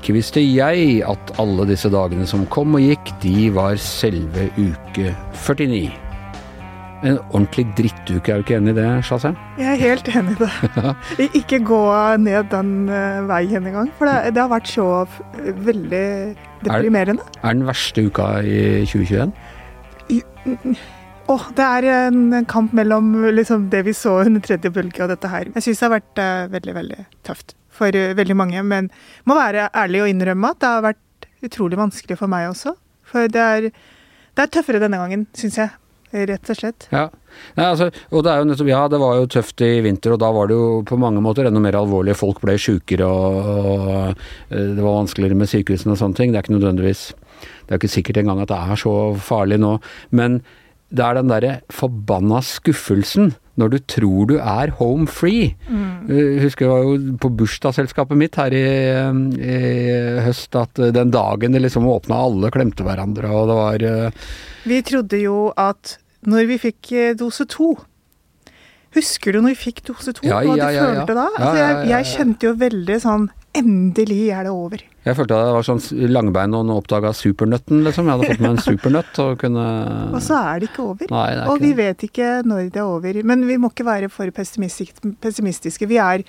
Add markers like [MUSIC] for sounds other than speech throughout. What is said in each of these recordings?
Ikke visste jeg at alle disse dagene som kom og gikk, de var selve uke 49. En ordentlig drittuke, er du ikke enig i det, Shazam? Jeg er helt enig i det. [LAUGHS] Ikke gå ned den uh, veien engang, for det, det, har vært så veldig deprimerende. Er, er den verste uka i 2021? Åh, oh, det er en kamp mellom liksom, det vi så under tredje bølge og dette her. Jeg syns det har vært uh, veldig, veldig tøft for uh, veldig mange. Men må være ærlig og innrømme at det har vært utrolig vanskelig for meg også. For det er, det er tøffere denne gangen, syns jeg rett og slett. Ja. Nei, altså, og det er jo nettopp, ja, det var jo tøft i vinter, og da var det jo på mange måter enda mer alvorlig. Folk ble sjukere, og, og, eh, det var vanskeligere med sykehusene og sånne ting. Det er ikke nødvendigvis Det er ikke sikkert engang at det er så farlig nå. Men det er den derre forbanna skuffelsen når du tror du er home free. Mm. Jeg husker jeg var jo på bursdagsselskapet mitt her i, i, høst at den dagen det liksom åpna, alle klemte hverandre, og det var uh... Vi trodde jo at når vi fikk eh, dose to Husker du når vi fikk dose to, ja, hva ja, du ja, følte da? Altså, jeg, jeg kjente jo veldig sånn Endelig er det over. Jeg følte det var sånn langbein og oppdaga supernøtten, liksom. Jeg hadde fått meg en supernøtt og kunne [LAUGHS] Og så er det ikke over. Nei, det og vi vet ikke når det er over. Men vi må ikke være for pessimistiske. Vi er,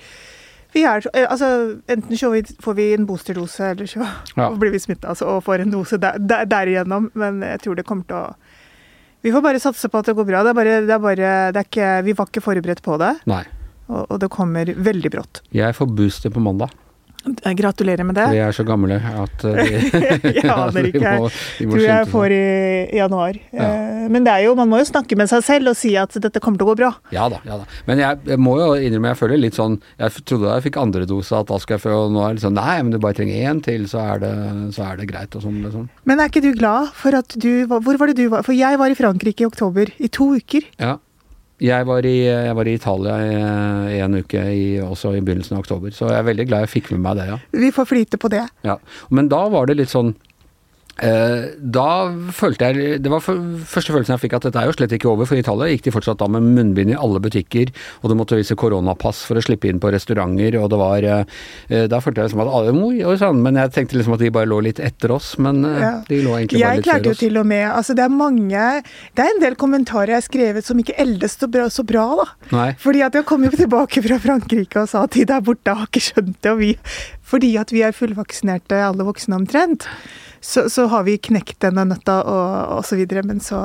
vi er Altså, enten så får vi en boosterdose, eller så [LAUGHS] ja. [LAUGHS] blir vi smitta altså, og får en dose der, der, derigjennom. Men jeg tror det kommer til å Vi får bare satse på at det går bra. Det er bare, det er bare det er ikke, Vi var ikke forberedt på det. Nei. Og, og det kommer veldig brått. Jeg får booster på mandag. Gratulerer med det. Vi er så gamle at eh, [LAUGHS] vi, jeg aner [LAUGHS] ikke. Jeg tror jeg får i januar. Ja. Eh, men det er jo, man må jo snakke med seg selv og si at dette kommer til å gå bra. Ja da. ja da. Men jeg, jeg må jo innrømme, jeg føler litt sånn Jeg trodde da jeg fikk andre dose at da skal jeg få nå er det sånn Nei, men du bare trenger én til, så er det, så er det greit og sånn. Liksom. Men er ikke du glad for at du Hvor var det du var? For jeg var i Frankrike i oktober i to uker. Ja. Jeg var, i, jeg var i, Italia i, en uke, i, også i begynnelsen av oktober. Så jeg er veldig glad jeg fikk med meg det, ja. Vi får flyte på det. Ja, Men da var det litt sånn da følte jeg Det var første følelsen jeg fikk at dette er jo slett ikke over. For i Italia gikk de fortsatt da med munnbind i alle butikker, og du måtte vise koronapass for å slippe inn på restauranter, og det var eh, Da følte jeg liksom at alle oi, oi sann, men jeg tenkte liksom at de bare lå litt etter oss. Men eh, ja. de lå egentlig bare jeg litt før oss. Jeg klarte jo til og med Altså det er mange Det er en del kommentarer jeg har skrevet som ikke eldes så bra, så bra da. Nei. Fordi at jeg kom jo tilbake fra Frankrike og sa at de der borte har ikke skjønt det, og vi Fordi at vi er fullvaksinerte, alle voksne omtrent så, så, har vi knekt denne nøtta og, og så videre, men så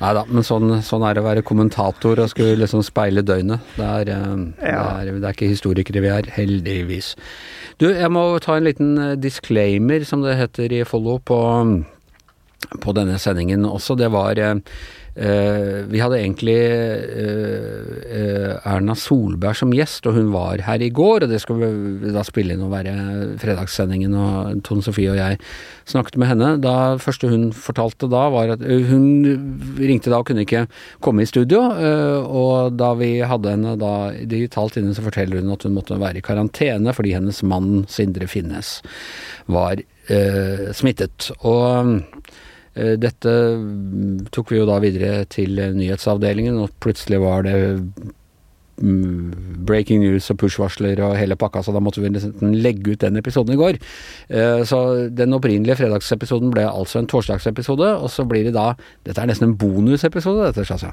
Nei da, men sånn, sånn, er det å være kommentator og skulle liksom speile døgnet. Det er, eh, ja. det, er, det er, ikke historikere vi er, heldigvis. Du, jeg må ta en liten eh, disclaimer, som det heter i Follo, på, på denne sendingen også. Det var Uh, vi hadde egentlig uh, Erna Solberg som gjest, og hun var her i går. Og det skal vi da spille inn og være fredagssendingen, og Tone Sofie og jeg snakket med henne. Da første hun fortalte da, var at hun ringte da og kunne ikke komme i studio. og da vi hadde henne da digitalt inne, så forteller hun at hun måtte være i karantene fordi hennes mann Sindre Finnes var smittet. Og dette tok vi jo da videre til nyhetsavdelingen, og plutselig var det mm, breaking news og push-varsler og hele pakka, så da måtte vi nesten legge ut den episoden i går. Eh, så den opprinnelige fredagsepisoden ble altså en torsdagsepisode, og så blir det da Dette er nesten en bonusepisode, dette, Shazia.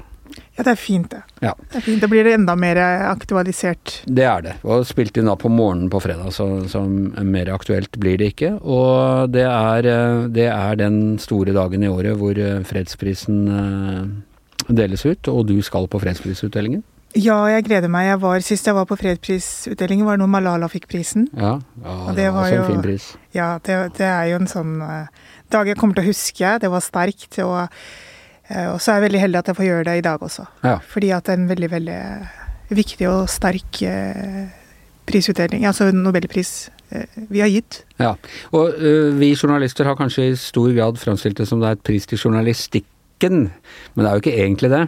Ja, det er fint, det. Ja. det er fint. Da blir det enda mer aktualisert. Det er det. Og spilt inn da på morgenen på fredag, så, så mer aktuelt blir det ikke. Og det er, det er, den store dagen i året hvor eh, fredsprisen eh, deles ut, og du skal på fredsprisutdelingen. Ja, jeg gleder meg. Jeg var, sist jeg var på fredsprisutdelingen, var det når Malala fikk prisen. Ja, ja det, det, var også en fin pris. Ja, det, det, er jo en sånn uh, dag jeg kommer til å huske. Det var sterkt. og uh, og så er jeg veldig heldig at jeg får gjøre det i dag også. Ja. Fordi at det er en veldig, veldig viktig og sterk uh, prisutdeling, altså nobelpris, vi har gitt. Ja, og uh, vi journalister har kanskje i stor grad framstilt det som det er et pris til journalistikken, men det er jo ikke egentlig det.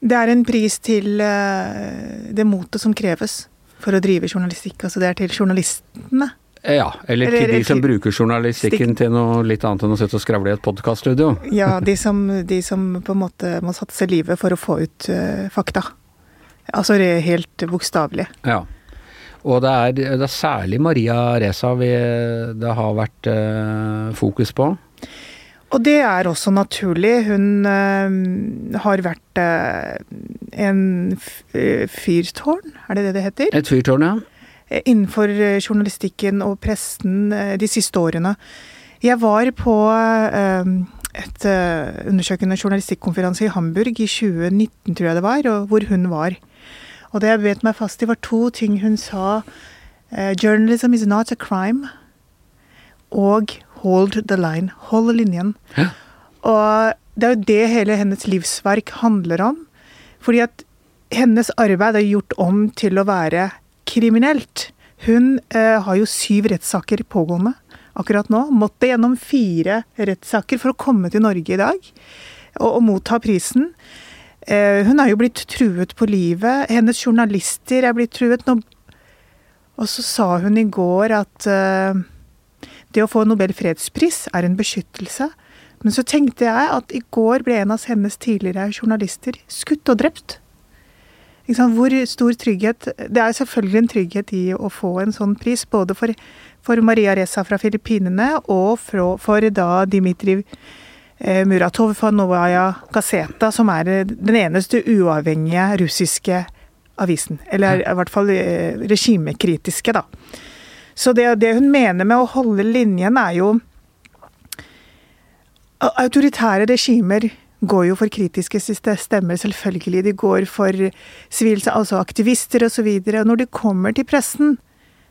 Det er en pris til uh, det motet som kreves for å drive journalistikk. Altså det er til journalistene Ja, eller, eller til de som bruker journalistikken til noe litt annet enn å sitte og skravle i et podkaststudio. [LAUGHS] Ja, de som, [LAUGHS] de som, på en måte må satse livet for å få ut uh, fakta. Altså det er helt bokstavelig. Ja. Og det er, det er, særlig Maria Reza vi, det har vært uh, fokus på. Og det er også naturlig. Hun øh, har vært en fyrtårn, er det det det heter? Et fyrtårn, ja. Eh, innenfor eh, journalistikken og pressen eh, de siste årene. Jeg var på et undersøkende journalistikkonferanse i Hamburg i 2019, tror jeg det var, hvor hun var. Og det jeg bet meg fast i, var to ting hun sa. Journalism is not a crime. Og hold the line. Hold linjen. Hæ? Og det er jo det hele hennes livsverk handler om. Fordi at hennes arbeid er gjort om til å være kriminelt. Hun eh, har jo syv rettssaker pågående akkurat nå. Måtte gjennom fire rettssaker for å komme til Norge i dag og, og motta prisen. Eh, hun er jo blitt truet på livet. Hennes journalister er blitt truet. Nå, og så sa hun i går at eh, det å få Nobel fredspris er en beskyttelse. Men så tenkte jeg at i går ble en av hennes tidligere journalister skutt og drept. Hvor stor trygghet Det er selvfølgelig en trygghet i å få en sånn pris, både for, for Maria Reza fra Filippinene og for, for da Dmitrij eh, Muratov fra Novaya Gazeta, som er eh, den eneste uavhengige russiske avisen. Eller i hvert fall eh, regimekritiske, da. Så det, det hun mener med å holde linjen, er jo Autoritære regimer går jo for kritiske stemmer, selvfølgelig. De går for sivile, altså aktivister osv. Når de kommer til pressen,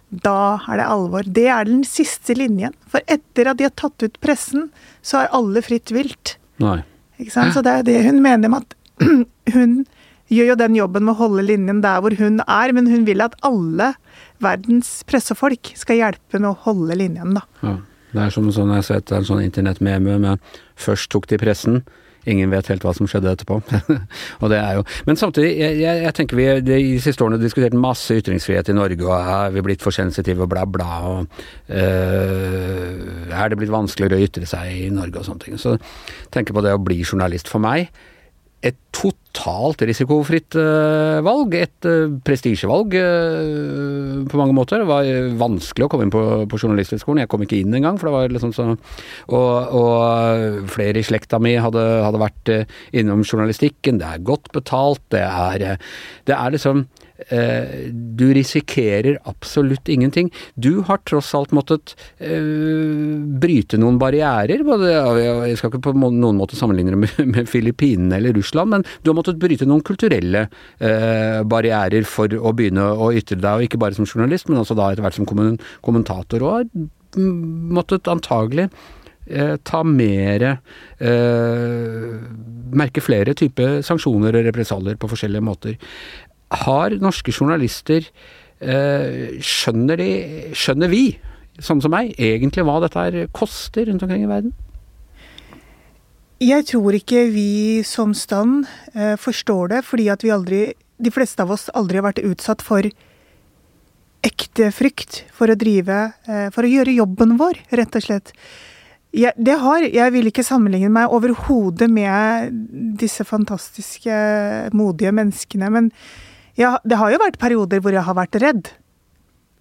da er det alvor. Det er den siste linjen. For etter at de har tatt ut pressen, så er alle fritt vilt. Nei. Ikke sant? Så det er det hun mener med at [CLEARS THROAT] hun gjør jo den jobben med å holde linjen der hvor hun er, men hun vil at alle verdens pressefolk skal hjelpe med å holde linjen, da. Ja. Det er som sånn, jeg har sett en sånn internettmeme med 'først tok de pressen', Ingen vet helt hva som skjedde etterpå. [LAUGHS] og det er jo Men samtidig, jeg, jeg, jeg tenker vi de siste årene har diskutert masse ytringsfrihet i Norge, og er vi blitt for sensitive og bla, bla, og øh, er det blitt vanskeligere å ytre seg i Norge og sånne ting. Så tenker på det å bli journalist for meg et totalt risikofritt uh, valg. Et uh, prestisjevalg uh, på mange måter. Det var vanskelig å komme inn på, på Journalisthøgskolen. Jeg kom ikke inn engang, for det var liksom så Og, og flere i slekta mi hadde, hadde vært innom journalistikken. Det er godt betalt. Det er, det er liksom Eh, du risikerer absolutt ingenting. Du har tross alt måttet uh, bryte noen barrierer. Både, jeg skal ikke på noen måte sammenligne det med, med Filippinene eller Russland, men du har måttet bryte noen kulturelle uh, barrierer for å begynne å ytre deg, og ikke bare som journalist, men også da etter hvert som kommentator. Og har måttet antagelig ta mer Merke flere typer sanksjoner og represalier på forskjellige måter. Har norske journalister eh, Skjønner de, skjønner vi, sånn som meg, egentlig hva dette her koster rundt omkring i verden? Jeg tror ikke vi som stand eh, forstår det, fordi at vi aldri De fleste av oss aldri har vært utsatt for ekte frykt for å drive eh, For å gjøre jobben vår, rett og slett. Jeg, det har, jeg vil ikke sammenligne meg overhodet med disse fantastiske, modige menneskene, men ja, det har jo vært perioder hvor jeg har vært redd.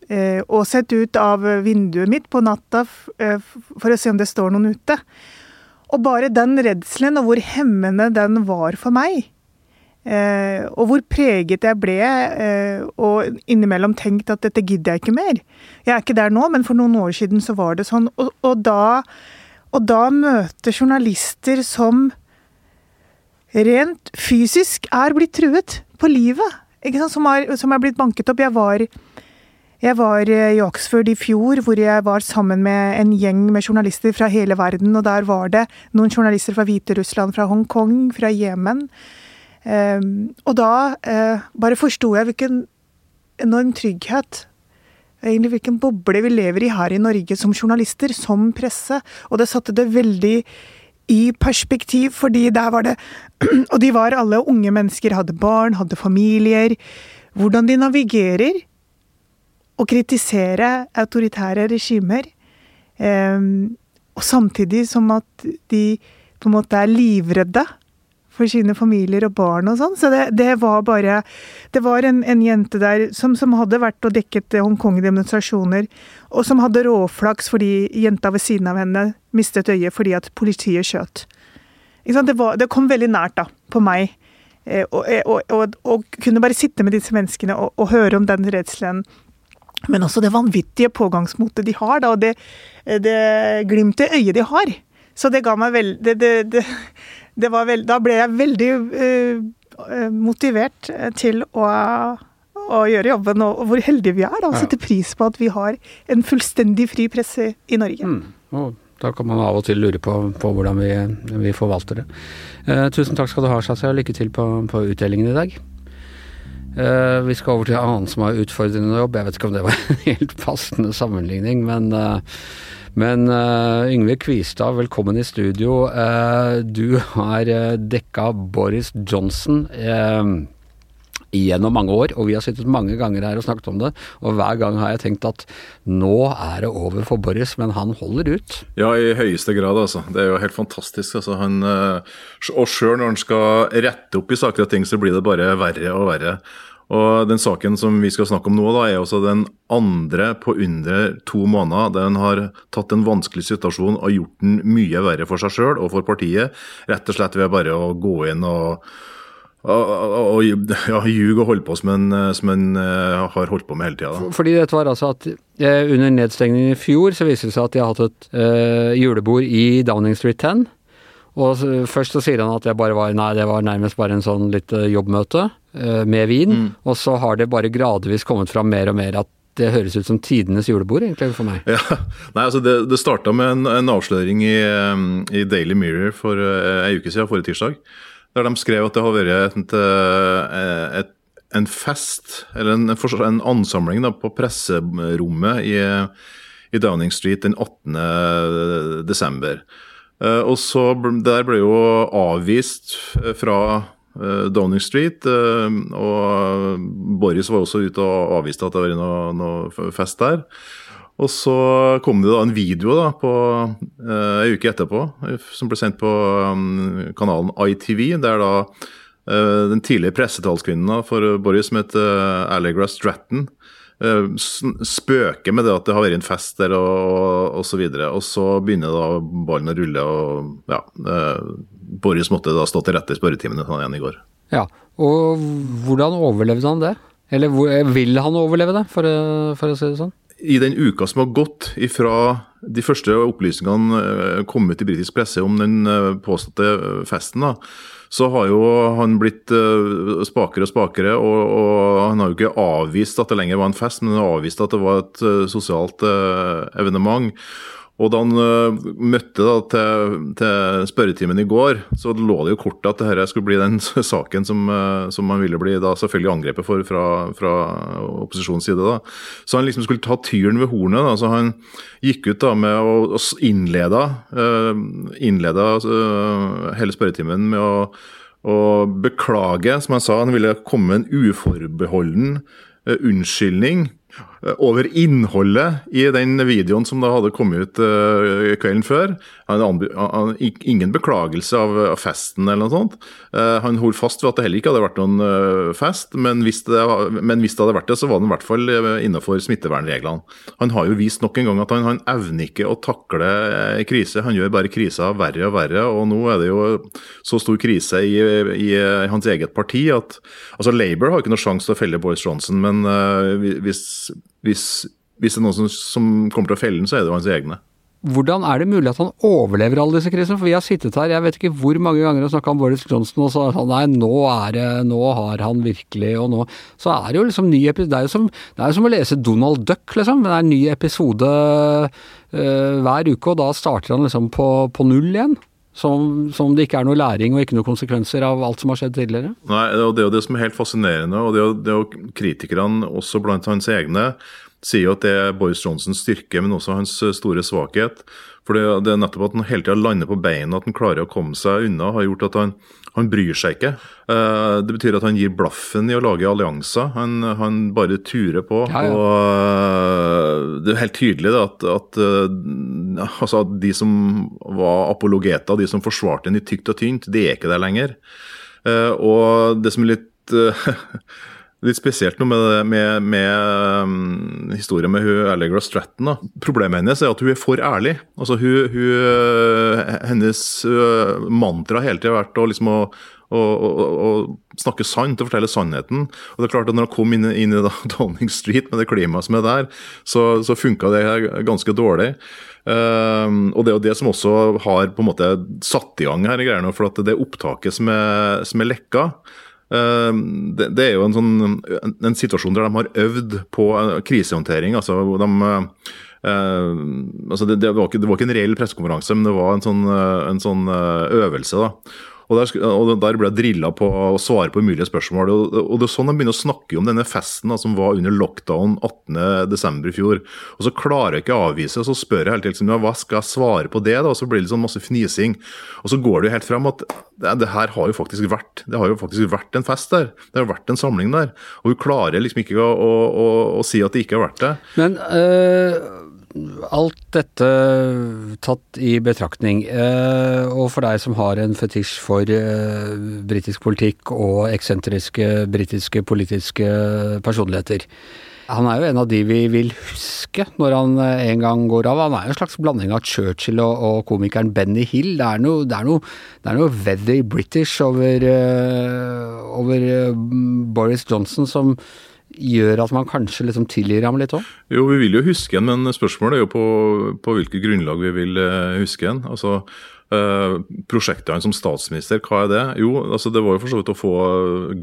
Eh, og sett ut av vinduet mitt på natta eh, for å se om det står noen ute. Og bare den redselen, og hvor hemmende den var for meg, eh, og hvor preget jeg ble, eh, og innimellom tenkt at dette gidder jeg ikke mer. Jeg er ikke der nå, men for noen år siden så var det sånn. Og, og da, og da møte journalister som rent fysisk er blitt truet på livet som, har, som er blitt banket opp. Jeg var, jeg var eh, i Oxford i fjor, hvor jeg var sammen med en gjeng med journalister fra hele verden. Og der var det noen journalister fra Hviterussland, fra Hongkong, fra Jemen. Um, og da uh, bare forsto jeg hvilken enorm trygghet egentlig hvilken boble vi lever i her i Norge som journalister, som presse. Og det satte det veldig i perspektiv, fordi der var det [CLEARS THROAT] Og de var alle unge mennesker, hadde barn, hadde familier. Hvordan de navigerer å kritisere autoritære regimer, eh, og samtidig som at de på en måte er livredde for sine familier og barn og sånn. Så det, det, var bare Det var en, en jente der som, som, hadde vært og dekket Hongkong-demonstrasjoner, og som hadde råflaks fordi jenta ved siden av henne mistet øyet fordi at politiet skjøt. Det, det, kom veldig nært da, på meg. å og, og, kunne bare sitte med disse menneskene og, høre om den redselen. Men også det vanvittige pågangsmotet de har, da, og det, det glimtet i øyet de har. Så det ga meg veldig det, det, det var vel, Da ble jeg veldig uh, motivert til å, å, gjøre jobben, og, hvor heldige vi er. da, Å sette pris på at vi har en fullstendig fri presse i Norge. Mm. Oh. Da kan man av og til lure på, på hvordan vi, vi, forvalter det. Eh, tusen takk skal du ha, Shazia, og lykke til på, på utdelingen i dag. Eh, vi skal over til en annen som har utfordrende jobb. Jeg vet ikke om det var [LAUGHS] en helt passende sammenligning, men, eh, men uh, Yngve Kvistad, velkommen i studio. Uh, du har uh, dekka Boris Johnson. Uh, gjennom mange år, og vi har sittet mange ganger her og snakket om det. Og hver gang har jeg tenkt at nå er det over for Boris, men han holder ut. Ja, i høyeste grad, altså. Det er jo helt fantastisk. Altså. Han, eh, og sjøl når han skal rette opp i saker og ting, så blir det bare verre og verre. Og Den saken som vi skal snakke om nå, da, er også den andre på under to måneder. Der en har tatt en vanskelig situasjon og gjort den mye verre for seg sjøl og for partiet. Rett og slett ved bare å gå inn og og, ja, ljuge og holde på som en, som en uh, har holdt på med hele tida. Fordi dette var altså at uh, under nedstengningen i fjor så viste det seg at de har hatt et uh, julebord i Downing Street 10. Og først så sier han at det bare var nei, det var nærmest bare en sånn litt jobbmøte med vin. Mm. Og så har det bare gradvis kommet fram mer og mer at det høres ut som tidenes julebord, egentlig, for meg. Ja, nei, altså Det, det starta med en, en avsløring i, i, Daily Mirror for ei uke siden, forrige tirsdag der de skrev at det har vært et, eh, et, en fest, eller en, en ansamling da, på presserommet i, i, Downing Street den 18. desember. Eh, og så Der ble jo avvist fra eh, Downing Street, og Boris var også ute og avviste at det var noe, noe fest der. Og så kom det da en video da på uh, ei uke etterpå som ble sendt på um, kanalen ITV, der da uh, den tidligere pressetalskvinnen for Boris, som heter uh, Allegra Stratton, spøker med det at det har vært en fest der og osv. Og, og så begynner da ballen å rulle, og ja Boris måtte da stå til rette i spørretimen igjen i går. Ja, og hvordan overlevde han det? Eller vil han overleve det, for, for å si det sånn? i den uka som har gått ifra de første opplysningene eh, kom ut i britisk presse om den eh, påståtte eh, festen, da, så har jo han blitt spakere og spakere. Og, og, han har jo ikke avvist at det lenger var en fest, men han har avvist at det var et sosialt evenement. Og da han uh, møtte da, til, til, spørretimen i går, så lå det jo kort at dette skulle bli den [LAUGHS] saken som, uh, som man ville bli da selvfølgelig angrepet for fra, fra opposisjonens side. da. Så han liksom skulle ta tyren ved hornet. da, så Han gikk ut da med å, å innleda, uh, innleda hele spørretimen med å, å beklage, som han sa. Han ville komme med en uforbeholden unnskyldning Eh, over innholdet i den videoen som da hadde kommet ut uh, kvelden før. Han han, ingen beklagelse av, av, festen eller noe sånt. Uh, han holdt fast ved at det heller ikke hadde vært noen uh, fest, men hvis, det, men hvis, det, hadde vært det, så var den i hvert fall innenfor smittevernreglene. Han har jo vist nok en gang at han, han evner ikke å takle krise, han gjør bare krisa verre og verre. Og nå er det jo så stor krise i, i hans eget parti at altså Labour har ikke noe sjanse til å felle Boris Johnson, men hvis hvis, hvis, det er noen som, som, kommer til å felle den, så er det jo hans egne. Hvordan er det mulig at han overlever alle disse krisene? For vi har sittet her jeg vet ikke hvor mange ganger og snakka om Boris Johnson og sagt nei, nå er det, nå har han virkelig og nå Så er det jo liksom ny episode Det er jo som, er som å lese Donald Duck, liksom. Det er en ny episode uh, hver uke, og da starter han liksom på, på null igjen. Som, som, det ikke er noe læring og ikke noen konsekvenser av alt som har skjedd tidligere? Nei, og Det er jo det som er helt fascinerende. og det er jo, det er jo Kritikerne, også blant hans egne, sier jo at det er Boris Johnsons styrke, men også hans store svakhet. For det, det er nettopp at han hele tida lander på beina, at han klarer å komme seg unna, har gjort at han, Han bryr seg ikke. Uh, det betyr at han gir blaffen i å lage allianser. Han, han bare turer på. Ja, ja. og uh, Det er helt tydelig at, at, uh, altså, at, de som var apologeter, de som forsvarte ham i tykt og tynt, de er ikke der lenger. og det som er litt [LAUGHS] litt spesielt noe med, med, med um, historien med hun Allegra Stratton. Da. Problemet hennes er at hun er for ærlig. Altså hun, hun Hennes uh, mantra hele tida har vært å, liksom, å, å, å, snakke sant og fortelle sannheten. Og det er klart at Når hun kom inn, inn i [LAUGHS] Downing Street med det klimaet som er der, så, så funka det ganske dårlig. Um, og Det er jo det som også har på en måte satt i gang her, greiene, for at det opptaket som er, som er lekka, Eh, det, det, er jo en, sånn, en, situasjon der de har øvd på eh, krisehåndtering. altså de Uh, altså det, det, var ikke, det, var ikke, en reell pressekonferanse, men det var en sånn, en sånn øvelse. da. Og der, og der ble jeg drilla på å svare på umulige spørsmål. Og, og det er sånn de begynner å snakke om denne festen da, som var under lockdown 18.12. i fjor. Og så klarer jeg ikke å avvise, og så spør jeg hele tiden ja, hva skal jeg svare på det. da, Og så blir det sånn masse fnising. Og så går det jo helt frem at det, det, her har jo faktisk vært det har jo faktisk vært en fest der. Det har vært en samling der. Og hun klarer liksom ikke å, å, å, å si at det ikke har vært det. Men... Øh alt dette tatt i betraktning, eh, og for deg som har en fetisj for eh, britisk politikk og eksentriske britiske politiske personligheter. Han er jo en av de vi vil huske når han eh, en gang går av. Han er jo en slags blanding av Churchill og, og komikeren Benny Hill. Det er noe, det er noe, det er noe very British over, over Boris Johnson som gjør at man kanskje liksom tilgir ham litt òg? Jo, vi vil jo huske en, men spørsmålet er jo på, på hvilket grunnlag vi vil uh, huske en. Altså, uh, Prosjektet hans som statsminister, hva er det? Jo, altså det var jo for så vidt å få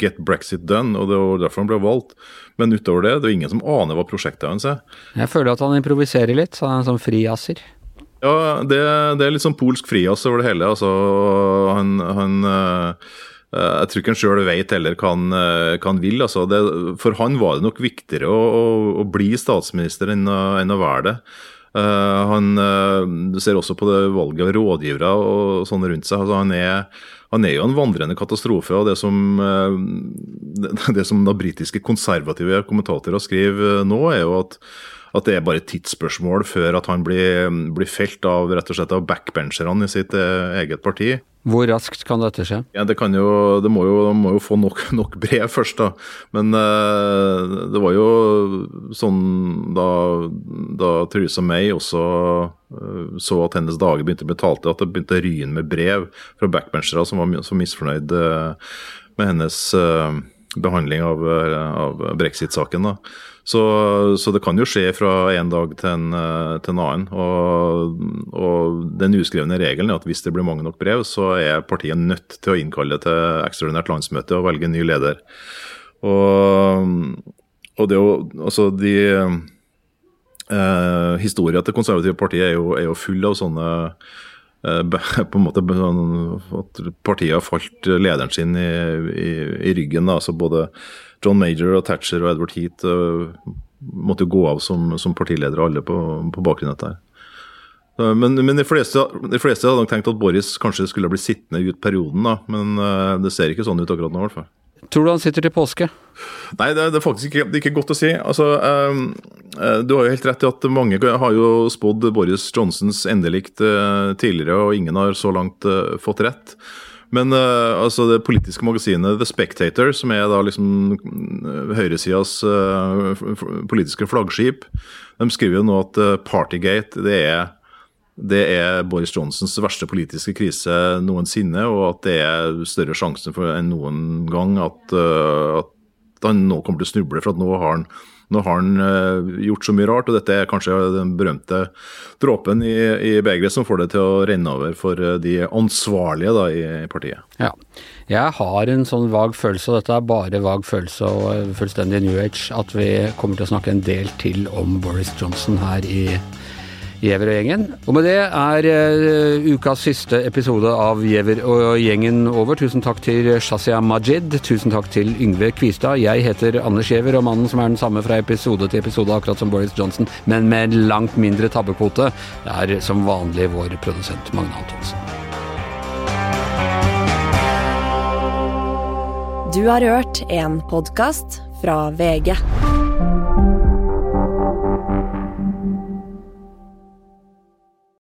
get brexit done, og det var derfor han ble valgt. Men utover det, det er ingen som aner hva prosjektet hans er. Jeg føler at han improviserer litt, så han er en sånn frijazzer. Ja, det, det, er litt sånn polsk frijazz over det hele. Altså, han, han uh, Eh, jeg tror ikke han sjøl vet heller hva han, eh, hva han vil. Altså det, for han var det nok viktigere å, å, å bli statsminister enn å, enn å være det. Uh, han, uh, ser også på det valget av rådgivere og sånne rundt seg. Altså han, er, han, er, jo en vandrende katastrofe. og Det som, uh, det, [LAUGHS] det som da britiske konservative kommentatorer skriver nå, er jo at, at det er bare et tidsspørsmål før at han blir, blir felt av rett og slett av backbencherne i sitt eget parti. Hvor raskt kan dette skje? Ja, Det, jo, det må, jo, må jo få nok, [LAUGHS] nok, brev først, da. Men uh, det var jo sånn da, da Theresa May også uh, så at hennes dager begynte å bli talte, at det begynte å ryne med brev fra backbenchere som var så misfornøyd uh, med hennes behandling av, av brexit-saken. da. Så, så, det kan jo skje fra en dag til en, eh, til en annen. Og, og, den uskrevne regelen er at hvis det blir mange nok brev, så er partiet nødt til å innkalle til ekstraordinært landsmøte og velge en ny leder. Og, og det er jo altså de eh, Historia til konservative partiet er jo, er jo full av sånne [LAUGHS] på en måte sånn At partiet har falt lederen sin i, i, i ryggen. Altså både John Major og Thatcher og Edward Heath uh, måtte jo gå av som, som partiledere alle på, på bakgrunn av dette. Uh, men, men de, fleste, de, fleste, hadde nok tenkt at Boris kanskje skulle bli sittende ut perioden, da. Men det ser ikke sånn ut akkurat nå, i hvert fall. Tror du han sitter til påske? Nei, det, det er faktisk ikke, ikke, godt å si. Altså, um, du har jo helt rett i at mange har jo spådd Boris Johnsons endelikt uh, tidligere, og ingen har så langt uh, fått rett. Men uh, altså det politiske magasinet The Spectator, som er da liksom eh, høyresidas politiske flaggskip, de skriver jo nå at Partygate det er, det er Boris Johnsons verste politiske krise noensinne, og at det er større sjanse for enn noen gang at, at han nå kommer til å snuble, for at nå har han nå har han uh, gjort så mye rart, og dette er kanskje den berømte dråpen i, i begeret som får det til å renne over for uh, de ansvarlige da, i, partiet. Ja. Jeg har en sånn vag følelse, og dette er bare vag følelse og fullstendig new age, at vi kommer til å snakke en del til om Boris Johnson her i Giæver og gjengen. Og med det er uh, ukas siste episode av Giæver og gjengen over. Tusen takk til Shazia Majid. Tusen takk til Yngve Kvistad. Jeg heter Anders Giæver, og mannen som er den samme fra episode til episode, akkurat som Boris Johnson, men med langt mindre tabbekvote, er som vanlig vår produsent Magne Antonsen. Du har hørt en podkast fra VG.